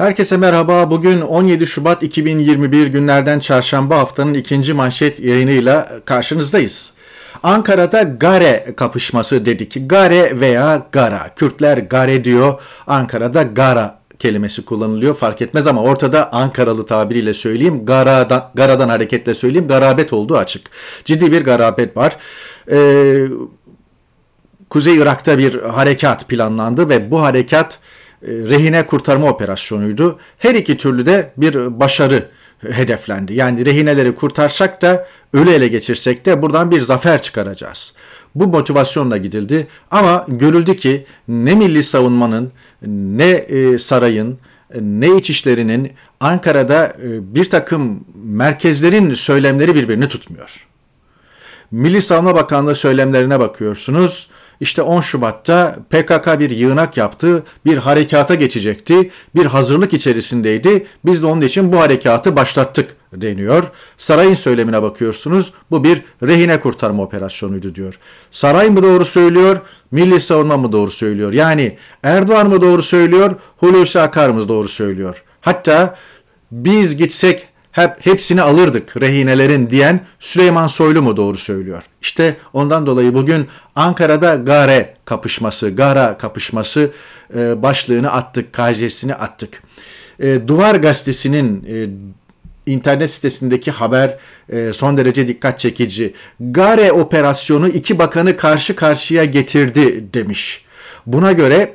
Herkese merhaba. Bugün 17 Şubat 2021 günlerden çarşamba haftanın ikinci manşet yayınıyla karşınızdayız. Ankara'da Gare kapışması dedik. Gare veya Gara. Kürtler Gare diyor. Ankara'da Gara kelimesi kullanılıyor fark etmez ama ortada Ankaralı tabiriyle söyleyeyim garadan, garadan hareketle söyleyeyim garabet olduğu açık. Ciddi bir garabet var. Ee, Kuzey Irak'ta bir harekat planlandı ve bu harekat rehine kurtarma operasyonuydu. Her iki türlü de bir başarı hedeflendi. Yani rehineleri kurtarsak da ölü ele geçirsek de buradan bir zafer çıkaracağız. Bu motivasyonla gidildi ama görüldü ki ne milli savunmanın ne e, sarayın ne içişlerinin Ankara'da e, bir takım merkezlerin söylemleri birbirini tutmuyor. Milli Savunma Bakanlığı söylemlerine bakıyorsunuz. İşte 10 Şubat'ta PKK bir yığınak yaptı, bir harekata geçecekti, bir hazırlık içerisindeydi. Biz de onun için bu harekatı başlattık deniyor. Sarayın söylemine bakıyorsunuz. Bu bir rehine kurtarma operasyonuydu diyor. Saray mı doğru söylüyor, Milli Savunma mı doğru söylüyor? Yani Erdoğan mı doğru söylüyor, Hulusi Akar mı doğru söylüyor? Hatta biz gitsek hep hepsini alırdık rehinelerin diyen Süleyman Soylu mu doğru söylüyor? İşte ondan dolayı bugün Ankara'da Gare kapışması, Gara kapışması e, başlığını attık, KJ'sini attık. E, Duvar Gazetesi'nin e, internet sitesindeki haber e, son derece dikkat çekici. Gare operasyonu iki bakanı karşı karşıya getirdi demiş. Buna göre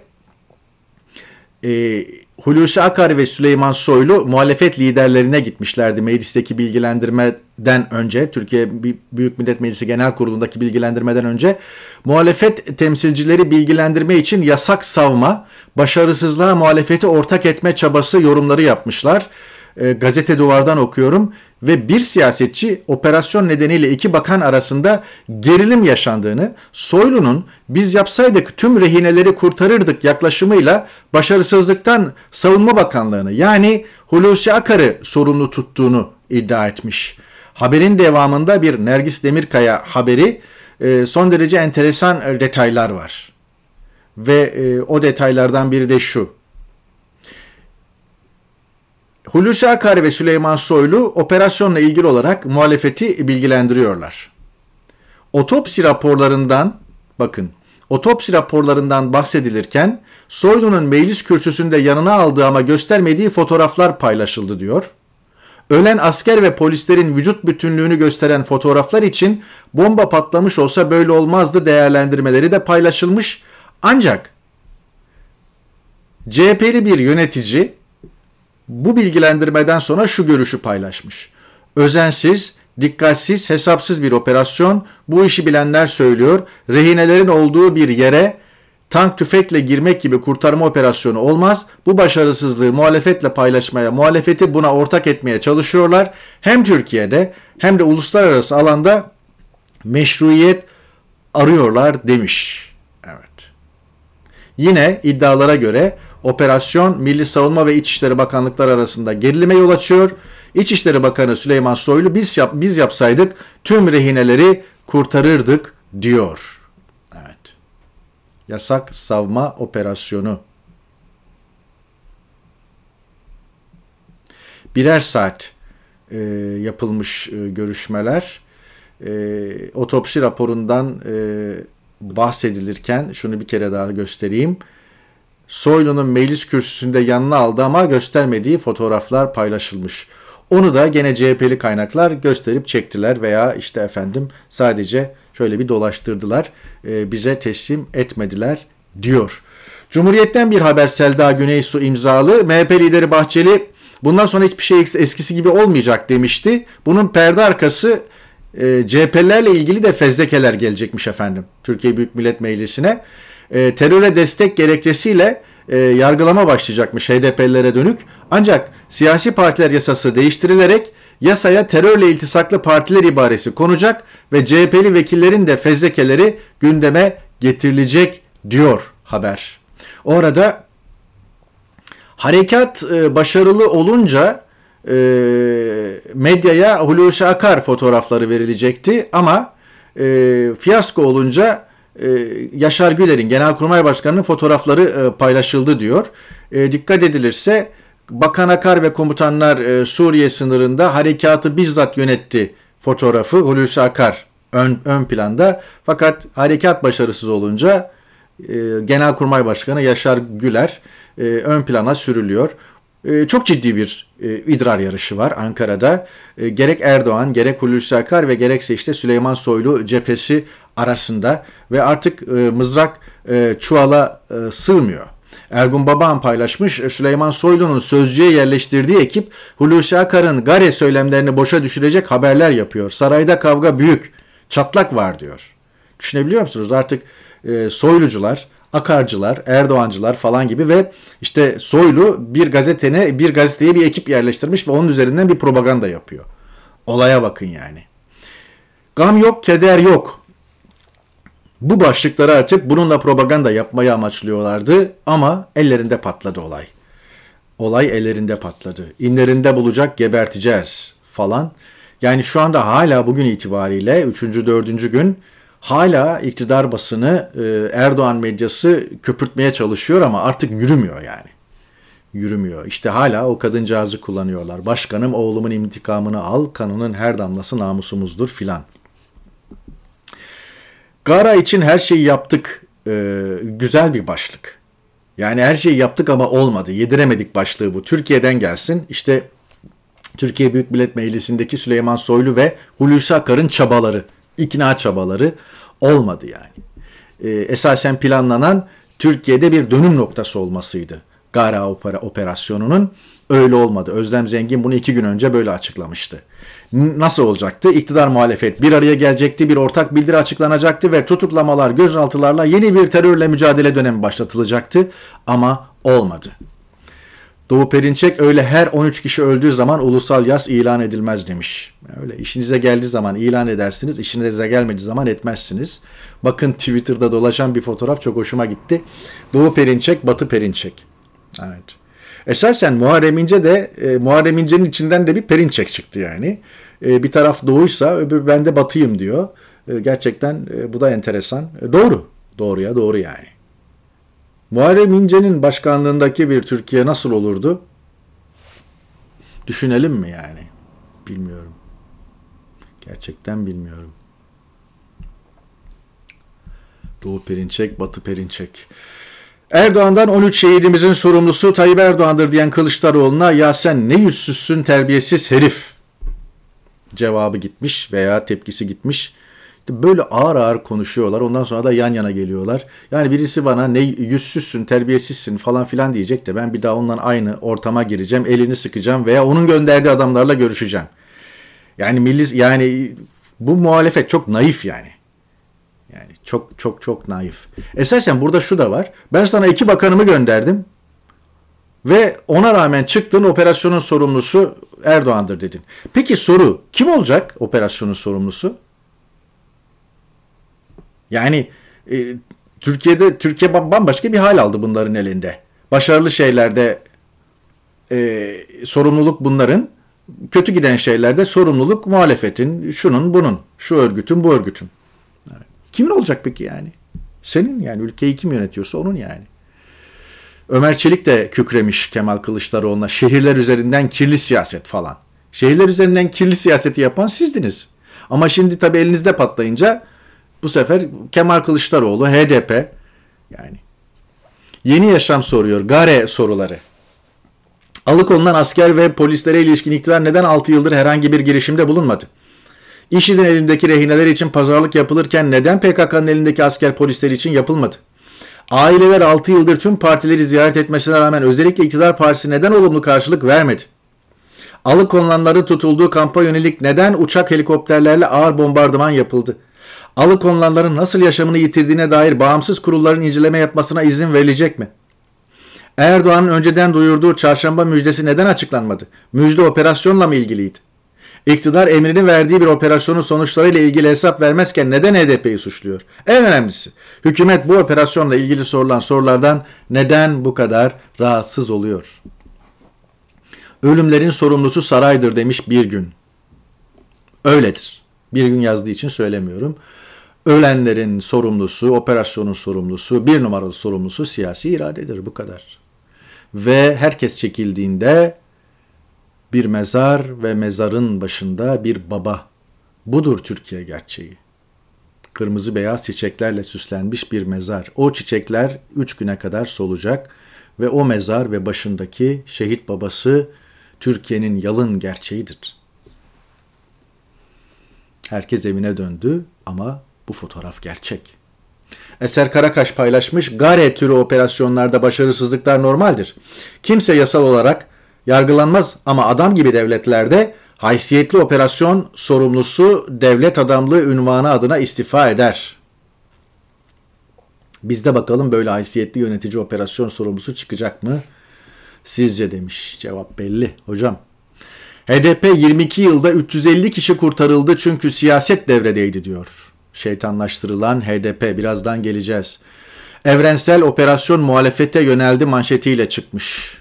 e, Hulusi Akar ve Süleyman Soylu muhalefet liderlerine gitmişlerdi meclisteki bilgilendirmeden önce. Türkiye Büyük Millet Meclisi Genel Kurulu'ndaki bilgilendirmeden önce muhalefet temsilcileri bilgilendirme için yasak savma, başarısızlığa muhalefeti ortak etme çabası yorumları yapmışlar e, gazete duvardan okuyorum ve bir siyasetçi operasyon nedeniyle iki bakan arasında gerilim yaşandığını, Soylu'nun biz yapsaydık tüm rehineleri kurtarırdık yaklaşımıyla başarısızlıktan Savunma Bakanlığı'nı yani Hulusi Akar'ı sorumlu tuttuğunu iddia etmiş. Haberin devamında bir Nergis Demirkaya haberi e, son derece enteresan detaylar var. Ve e, o detaylardan biri de şu. Hulusi Akar ve Süleyman Soylu operasyonla ilgili olarak muhalefeti bilgilendiriyorlar. Otopsi raporlarından bakın otopsi raporlarından bahsedilirken Soylu'nun meclis kürsüsünde yanına aldığı ama göstermediği fotoğraflar paylaşıldı diyor. Ölen asker ve polislerin vücut bütünlüğünü gösteren fotoğraflar için bomba patlamış olsa böyle olmazdı değerlendirmeleri de paylaşılmış. Ancak CHP'li bir yönetici bu bilgilendirmeden sonra şu görüşü paylaşmış. Özensiz, dikkatsiz, hesapsız bir operasyon. Bu işi bilenler söylüyor. Rehinelerin olduğu bir yere tank tüfekle girmek gibi kurtarma operasyonu olmaz. Bu başarısızlığı muhalefetle paylaşmaya, muhalefeti buna ortak etmeye çalışıyorlar. Hem Türkiye'de hem de uluslararası alanda meşruiyet arıyorlar demiş. Evet. Yine iddialara göre Operasyon Milli Savunma ve İçişleri Bakanlıkları arasında gerilime yol açıyor. İçişleri Bakanı Süleyman Soylu biz yap, biz yapsaydık tüm rehineleri kurtarırdık diyor. Evet. Yasak savma operasyonu. Birer saat e, yapılmış e, görüşmeler. E, otopsi raporundan e, bahsedilirken şunu bir kere daha göstereyim. Soylu'nun meclis kürsüsünde yanına aldı ama göstermediği fotoğraflar paylaşılmış. Onu da gene CHP'li kaynaklar gösterip çektiler veya işte efendim sadece şöyle bir dolaştırdılar. E, bize teslim etmediler diyor. Cumhuriyet'ten bir haber Selda Güneysu imzalı. MHP lideri Bahçeli bundan sonra hiçbir şey eskisi gibi olmayacak demişti. Bunun perde arkası e, CHP'lerle ilgili de fezlekeler gelecekmiş efendim. Türkiye Büyük Millet Meclisi'ne e, teröre destek gerekçesiyle e, yargılama başlayacakmış HDP'lilere dönük. Ancak siyasi partiler yasası değiştirilerek yasaya terörle iltisaklı partiler ibaresi konacak ve CHP'li vekillerin de fezlekeleri gündeme getirilecek diyor haber. Orada harekat e, başarılı olunca e, medyaya Hulusi Akar fotoğrafları verilecekti ama e, fiyasko olunca e, Yaşar Güler'in Genelkurmay Başkanı'nın fotoğrafları e, paylaşıldı diyor. E, dikkat edilirse Bakan Akar ve komutanlar e, Suriye sınırında harekatı bizzat yönetti fotoğrafı Hulusi Akar ön, ön planda. Fakat harekat başarısız olunca e, Genelkurmay Başkanı Yaşar Güler ön plana sürülüyor. Çok ciddi bir idrar yarışı var Ankara'da. Gerek Erdoğan, gerek Hulusi Akar ve gerekse işte Süleyman Soylu cephesi arasında ve artık e, mızrak e, çuvala e, sığmıyor. Ergun Babaan paylaşmış Süleyman Soylu'nun sözcüye yerleştirdiği ekip Hulusi Akar'ın Gare söylemlerini boşa düşürecek haberler yapıyor. Sarayda kavga büyük, çatlak var diyor. Düşünebiliyor musunuz? Artık e, Soylucular, Akarcılar, Erdoğancılar falan gibi ve işte Soylu bir gazetene, bir gazeteye bir ekip yerleştirmiş ve onun üzerinden bir propaganda yapıyor. Olaya bakın yani. Gam yok, keder yok. Bu başlıkları açıp bununla propaganda yapmayı amaçlıyorlardı ama ellerinde patladı olay. Olay ellerinde patladı. İnlerinde bulacak geberteceğiz falan. Yani şu anda hala bugün itibariyle 3. 4. gün hala iktidar basını e, Erdoğan medyası köpürtmeye çalışıyor ama artık yürümüyor yani. Yürümüyor. İşte hala o kadıncağızı kullanıyorlar. Başkanım oğlumun intikamını al, kanının her damlası namusumuzdur filan. Gara için her şeyi yaptık. Ee, güzel bir başlık. Yani her şeyi yaptık ama olmadı. Yediremedik başlığı bu. Türkiye'den gelsin. İşte Türkiye Büyük Millet Meclisi'ndeki Süleyman Soylu ve Hulusi Akar'ın çabaları, ikna çabaları olmadı yani. Ee, esasen planlanan Türkiye'de bir dönüm noktası olmasıydı. Gara operasyonunun öyle olmadı. Özlem Zengin bunu iki gün önce böyle açıklamıştı nasıl olacaktı? İktidar muhalefet bir araya gelecekti, bir ortak bildiri açıklanacaktı ve tutuklamalar, gözaltılarla yeni bir terörle mücadele dönemi başlatılacaktı ama olmadı. Doğu Perinçek öyle her 13 kişi öldüğü zaman ulusal yas ilan edilmez demiş. Öyle işinize geldiği zaman ilan edersiniz, işinize gelmediği zaman etmezsiniz. Bakın Twitter'da dolaşan bir fotoğraf çok hoşuma gitti. Doğu Perinçek, Batı Perinçek. Evet. Esasen Muharrem İnce de e, Muharrem İnce'nin içinden de bir Perinçek çıktı yani. E, bir taraf doğuysa öbür ben de batıyım diyor. E, gerçekten e, bu da enteresan. Doğru. Doğruya doğru yani. Muharrem İnce'nin başkanlığındaki bir Türkiye nasıl olurdu? Düşünelim mi yani? Bilmiyorum. Gerçekten bilmiyorum. Doğu Perinçek, Batı Perinçek. Erdoğan'dan 13 şehidimizin sorumlusu Tayyip Erdoğan'dır diyen Kılıçdaroğlu'na ya sen ne yüzsüzsün terbiyesiz herif cevabı gitmiş veya tepkisi gitmiş. Böyle ağır ağır konuşuyorlar. Ondan sonra da yan yana geliyorlar. Yani birisi bana ne yüzsüzsün, terbiyesizsin falan filan diyecek de ben bir daha ondan aynı ortama gireceğim, elini sıkacağım veya onun gönderdiği adamlarla görüşeceğim. Yani milli yani bu muhalefet çok naif yani. Yani çok çok çok naif. Esasen burada şu da var. Ben sana iki bakanımı gönderdim. Ve ona rağmen çıktın operasyonun sorumlusu Erdoğan'dır dedin. Peki soru kim olacak operasyonun sorumlusu? Yani e, Türkiye'de Türkiye bambaşka bir hal aldı bunların elinde. Başarılı şeylerde e, sorumluluk bunların, kötü giden şeylerde sorumluluk muhalefetin, şunun bunun, şu örgütün bu örgütün. Kimin olacak peki yani? Senin yani ülkeyi kim yönetiyorsa onun yani. Ömer Çelik de kükremiş Kemal Kılıçdaroğlu'na şehirler üzerinden kirli siyaset falan. Şehirler üzerinden kirli siyaseti yapan sizdiniz. Ama şimdi tabii elinizde patlayınca bu sefer Kemal Kılıçdaroğlu, HDP yani yeni yaşam soruyor. Gare soruları. Alıkonulan asker ve polislere ilişkin iktidar neden 6 yıldır herhangi bir girişimde bulunmadı? IŞİD'in elindeki rehineler için pazarlık yapılırken neden PKK'nın elindeki asker polisleri için yapılmadı? Aileler 6 yıldır tüm partileri ziyaret etmesine rağmen özellikle iktidar partisi neden olumlu karşılık vermedi? Alıkonulanların tutulduğu kampa yönelik neden uçak helikopterlerle ağır bombardıman yapıldı? Alıkonulanların nasıl yaşamını yitirdiğine dair bağımsız kurulların inceleme yapmasına izin verilecek mi? Erdoğan'ın önceden duyurduğu çarşamba müjdesi neden açıklanmadı? Müjde operasyonla mı ilgiliydi? İktidar emrini verdiği bir operasyonun sonuçlarıyla ilgili hesap vermezken neden HDP'yi suçluyor? En önemlisi, hükümet bu operasyonla ilgili sorulan sorulardan neden bu kadar rahatsız oluyor? Ölümlerin sorumlusu saraydır demiş bir gün. Öyledir. Bir gün yazdığı için söylemiyorum. Ölenlerin sorumlusu, operasyonun sorumlusu, bir numaralı sorumlusu siyasi iradedir bu kadar. ve herkes çekildiğinde bir mezar ve mezarın başında bir baba. Budur Türkiye gerçeği. Kırmızı beyaz çiçeklerle süslenmiş bir mezar. O çiçekler üç güne kadar solacak ve o mezar ve başındaki şehit babası Türkiye'nin yalın gerçeğidir. Herkes evine döndü ama bu fotoğraf gerçek. Eser Karakaş paylaşmış, Gare türü operasyonlarda başarısızlıklar normaldir. Kimse yasal olarak yargılanmaz ama adam gibi devletlerde haysiyetli operasyon sorumlusu devlet adamlığı ünvanı adına istifa eder. Bizde bakalım böyle haysiyetli yönetici operasyon sorumlusu çıkacak mı? Sizce demiş. Cevap belli hocam. HDP 22 yılda 350 kişi kurtarıldı çünkü siyaset devredeydi diyor. Şeytanlaştırılan HDP birazdan geleceğiz. Evrensel operasyon muhalefete yöneldi manşetiyle çıkmış.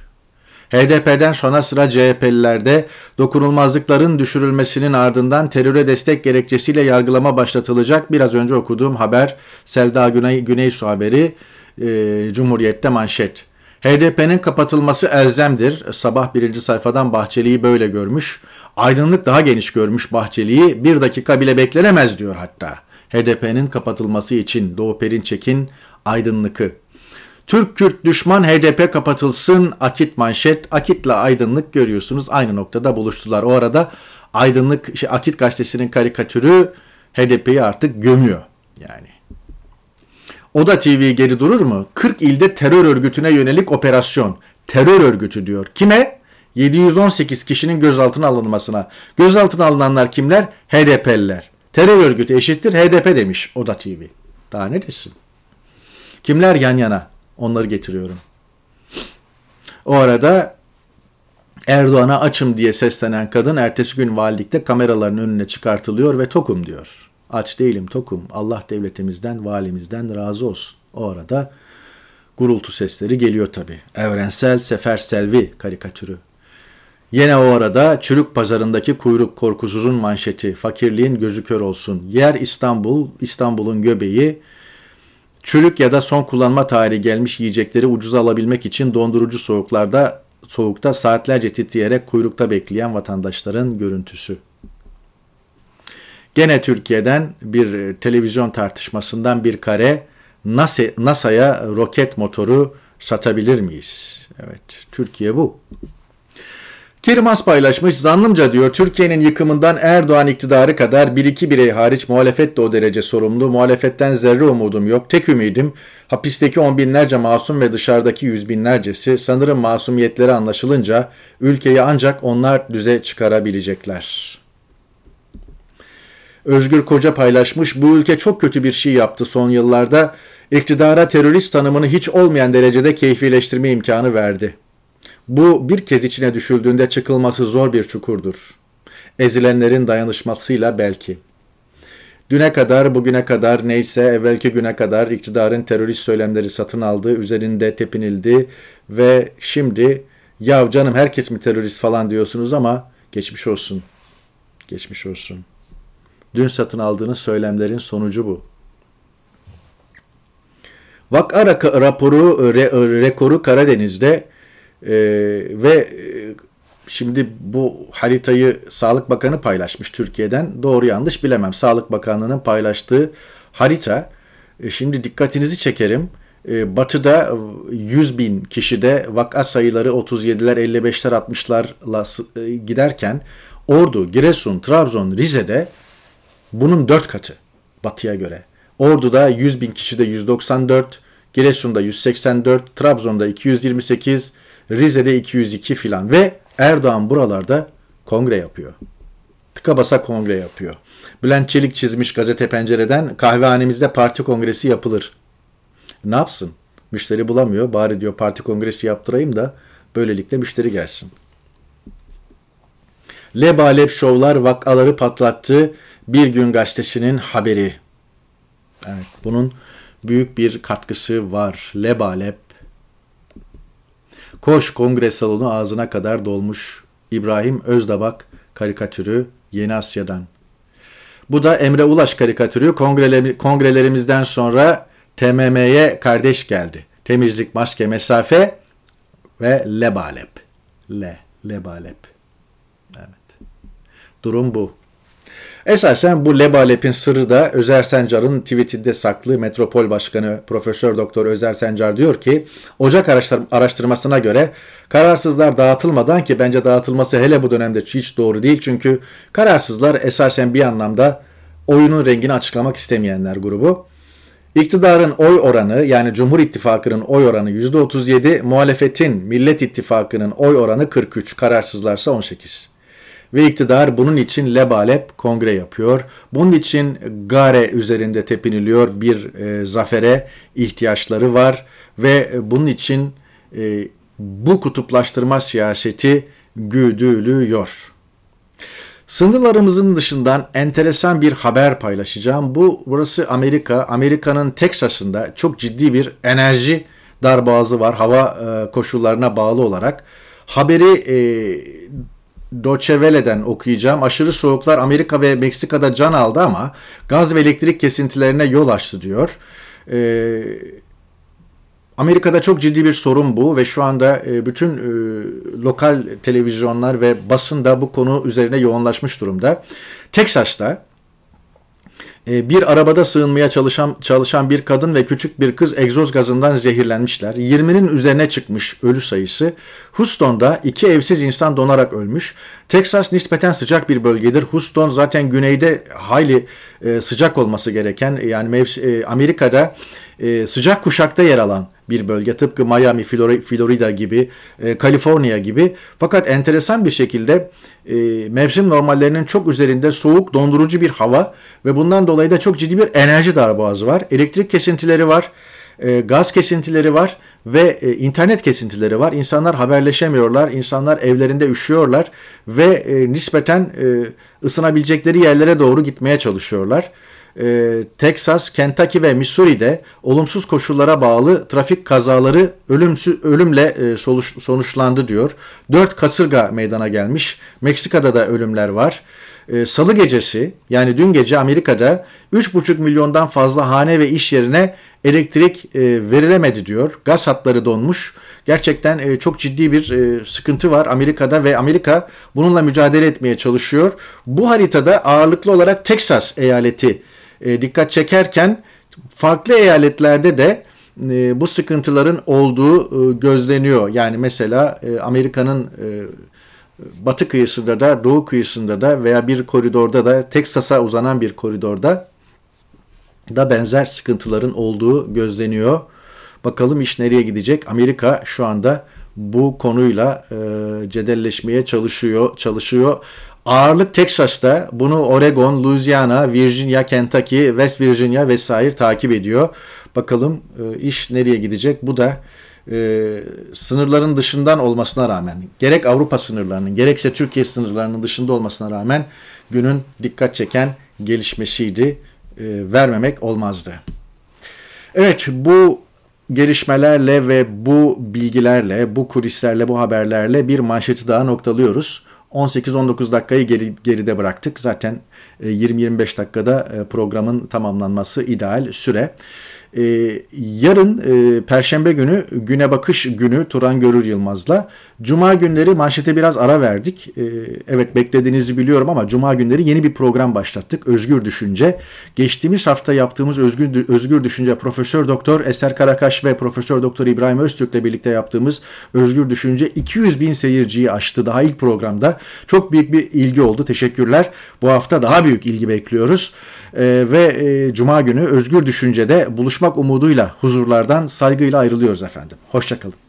HDP'den sonra sıra CHP'lilerde dokunulmazlıkların düşürülmesinin ardından teröre destek gerekçesiyle yargılama başlatılacak. Biraz önce okuduğum haber Selda Güney, Güneysu haberi e, Cumhuriyet'te manşet. HDP'nin kapatılması elzemdir. Sabah birinci sayfadan Bahçeli'yi böyle görmüş. Aydınlık daha geniş görmüş Bahçeli'yi. Bir dakika bile beklenemez diyor hatta. HDP'nin kapatılması için Doğu Perinçek'in aydınlıkı. Türk-Kürt düşman HDP kapatılsın Akit manşet. Akit'le aydınlık görüyorsunuz aynı noktada buluştular. O arada aydınlık şey, Akit gazetesinin karikatürü HDP'yi artık gömüyor. Yani Oda TV geri durur mu? 40 ilde terör örgütüne yönelik operasyon. Terör örgütü diyor. Kime? 718 kişinin gözaltına alınmasına. Gözaltına alınanlar kimler? HDP'liler. Terör örgütü eşittir HDP demiş Oda TV. Daha ne desin? Kimler yan yana? Onları getiriyorum. O arada Erdoğan'a açım diye seslenen kadın ertesi gün valilikte kameraların önüne çıkartılıyor ve tokum diyor. Aç değilim tokum. Allah devletimizden, valimizden razı olsun. O arada gurultu sesleri geliyor tabi. Evrensel Sefer Selvi karikatürü. Yine o arada çürük pazarındaki kuyruk korkusuzun manşeti, fakirliğin gözü kör olsun. Yer İstanbul, İstanbul'un göbeği, çürük ya da son kullanma tarihi gelmiş yiyecekleri ucuz alabilmek için dondurucu soğuklarda soğukta saatlerce titreyerek kuyrukta bekleyen vatandaşların görüntüsü. Gene Türkiye'den bir e, televizyon tartışmasından bir kare NASA'ya roket motoru satabilir miyiz? Evet, Türkiye bu. Kerim As paylaşmış, zannımca diyor Türkiye'nin yıkımından Erdoğan iktidarı kadar bir iki birey hariç muhalefet de o derece sorumlu. Muhalefetten zerre umudum yok. Tek ümidim hapisteki on binlerce masum ve dışarıdaki yüz binlercesi sanırım masumiyetleri anlaşılınca ülkeyi ancak onlar düze çıkarabilecekler.'' Özgür Koca paylaşmış. Bu ülke çok kötü bir şey yaptı son yıllarda. İktidara terörist tanımını hiç olmayan derecede keyfileştirme imkanı verdi. Bu bir kez içine düşüldüğünde çıkılması zor bir çukurdur. Ezilenlerin dayanışmasıyla belki. Düne kadar, bugüne kadar, neyse evvelki güne kadar iktidarın terörist söylemleri satın aldı, üzerinde tepinildi ve şimdi yav canım herkes mi terörist falan diyorsunuz ama geçmiş olsun. Geçmiş olsun. Dün satın aldığınız söylemlerin sonucu bu. Vakara raporu re, rekoru Karadeniz'de e, ve şimdi bu haritayı Sağlık Bakanı paylaşmış Türkiye'den. Doğru yanlış bilemem. Sağlık Bakanlığı'nın paylaştığı harita. E, şimdi dikkatinizi çekerim. E, batı'da 100 bin kişide vaka sayıları 37'ler, 55'ler, 60'larla e, giderken Ordu, Giresun, Trabzon, Rize'de bunun 4 katı batıya göre. Ordu'da 100 bin kişide 194, Giresun'da 184, Trabzon'da 228, Rize'de 202 filan ve Erdoğan buralarda kongre yapıyor. Tıka basa kongre yapıyor. Bülent Çelik çizmiş gazete pencereden kahvehanemizde parti kongresi yapılır. Ne yapsın? Müşteri bulamıyor. Bari diyor parti kongresi yaptırayım da böylelikle müşteri gelsin. Lebalep şovlar vakaları patlattı. Bir Gün Gazetesi'nin haberi. Evet, bunun büyük bir katkısı var. Lebalep. Koş kongre salonu ağzına kadar dolmuş. İbrahim Özdabak karikatürü Yeni Asya'dan. Bu da Emre Ulaş karikatürü kongrelerimizden sonra TMM'ye kardeş geldi. Temizlik, maske, mesafe ve lebalep. Le, lebalep. Evet. Durum bu. Esasen bu lebalepin sırrı da Özer Sencar'ın tweetinde saklı Metropol Başkanı Profesör Doktor Özer Sencar diyor ki Ocak araştırmasına göre kararsızlar dağıtılmadan ki bence dağıtılması hele bu dönemde hiç doğru değil çünkü kararsızlar esasen bir anlamda oyunun rengini açıklamak istemeyenler grubu. İktidarın oy oranı yani Cumhur İttifakı'nın oy oranı %37, muhalefetin Millet İttifakı'nın oy oranı 43, kararsızlarsa 18 ve iktidar bunun için lebalep kongre yapıyor. Bunun için Gare üzerinde tepiniliyor bir e, zafere ihtiyaçları var ve bunun için e, bu kutuplaştırma siyaseti güdülüyor. Sınırlarımızın dışından enteresan bir haber paylaşacağım. Bu burası Amerika. Amerika'nın Teksas'ında çok ciddi bir enerji darboğazı var hava e, koşullarına bağlı olarak. Haberi e, Deutsche Welle'den okuyacağım. Aşırı soğuklar Amerika ve Meksika'da can aldı ama gaz ve elektrik kesintilerine yol açtı diyor. Ee, Amerika'da çok ciddi bir sorun bu ve şu anda e, bütün e, lokal televizyonlar ve basın da bu konu üzerine yoğunlaşmış durumda. Texas'ta ee, bir arabada sığınmaya çalışan, çalışan bir kadın ve küçük bir kız egzoz gazından zehirlenmişler. 20'nin üzerine çıkmış ölü sayısı. Houston'da iki evsiz insan donarak ölmüş. Texas nispeten sıcak bir bölgedir. Houston zaten güneyde hayli e, sıcak olması gereken yani e, Amerika'da e, sıcak kuşakta yer alan bir bölge. Tıpkı Miami, Florida gibi, e, Kaliforniya gibi. Fakat enteresan bir şekilde e, mevsim normallerinin çok üzerinde soğuk, dondurucu bir hava ve bundan dolayı da çok ciddi bir enerji darboğazı var. Elektrik kesintileri var, e, gaz kesintileri var ve e, internet kesintileri var. İnsanlar haberleşemiyorlar, insanlar evlerinde üşüyorlar ve e, nispeten e, ısınabilecekleri yerlere doğru gitmeye çalışıyorlar e, Texas, Kentucky ve Missouri'de olumsuz koşullara bağlı trafik kazaları ölümsü, ölümle e, sonuç, sonuçlandı diyor. 4 kasırga meydana gelmiş. Meksika'da da ölümler var. E, Salı gecesi yani dün gece Amerika'da 3,5 milyondan fazla hane ve iş yerine elektrik e, verilemedi diyor. Gaz hatları donmuş. Gerçekten e, çok ciddi bir e, sıkıntı var Amerika'da ve Amerika bununla mücadele etmeye çalışıyor. Bu haritada ağırlıklı olarak Texas eyaleti e, dikkat çekerken farklı eyaletlerde de e, bu sıkıntıların olduğu e, gözleniyor. Yani mesela Amerika'nın batı kıyısında da doğu kıyısında da veya bir koridorda da Teksas'a uzanan bir koridorda da benzer sıkıntıların olduğu gözleniyor. Bakalım iş nereye gidecek? Amerika şu anda bu konuyla e, cedelleşmeye çalışıyor, çalışıyor. Ağırlık Texas'ta bunu Oregon, Louisiana, Virginia, Kentucky, West Virginia vesaire takip ediyor. Bakalım e, iş nereye gidecek? Bu da e, sınırların dışından olmasına rağmen gerek Avrupa sınırlarının gerekse Türkiye sınırlarının dışında olmasına rağmen günün dikkat çeken gelişmesiydi. E, vermemek olmazdı. Evet bu gelişmelerle ve bu bilgilerle, bu kulislerle, bu haberlerle bir manşeti daha noktalıyoruz. 18-19 dakikayı geri, geride bıraktık. Zaten 20-25 e, dakikada e, programın tamamlanması ideal süre. Ee, yarın e, Perşembe günü güne bakış günü Turan Görür Yılmaz'la. Cuma günleri manşete biraz ara verdik. Ee, evet beklediğinizi biliyorum ama Cuma günleri yeni bir program başlattık. Özgür Düşünce. Geçtiğimiz hafta yaptığımız Özgür, Özgür Düşünce Profesör Doktor Eser Karakaş ve Profesör Doktor İbrahim Öztürk'le birlikte yaptığımız Özgür Düşünce 200 bin seyirciyi aştı daha ilk programda. Çok büyük bir ilgi oldu. Teşekkürler. Bu hafta daha büyük ilgi bekliyoruz. Ee, ve e, Cuma günü Özgür Düşünce'de buluşmak umuduyla huzurlardan saygıyla ayrılıyoruz efendim. Hoşçakalın.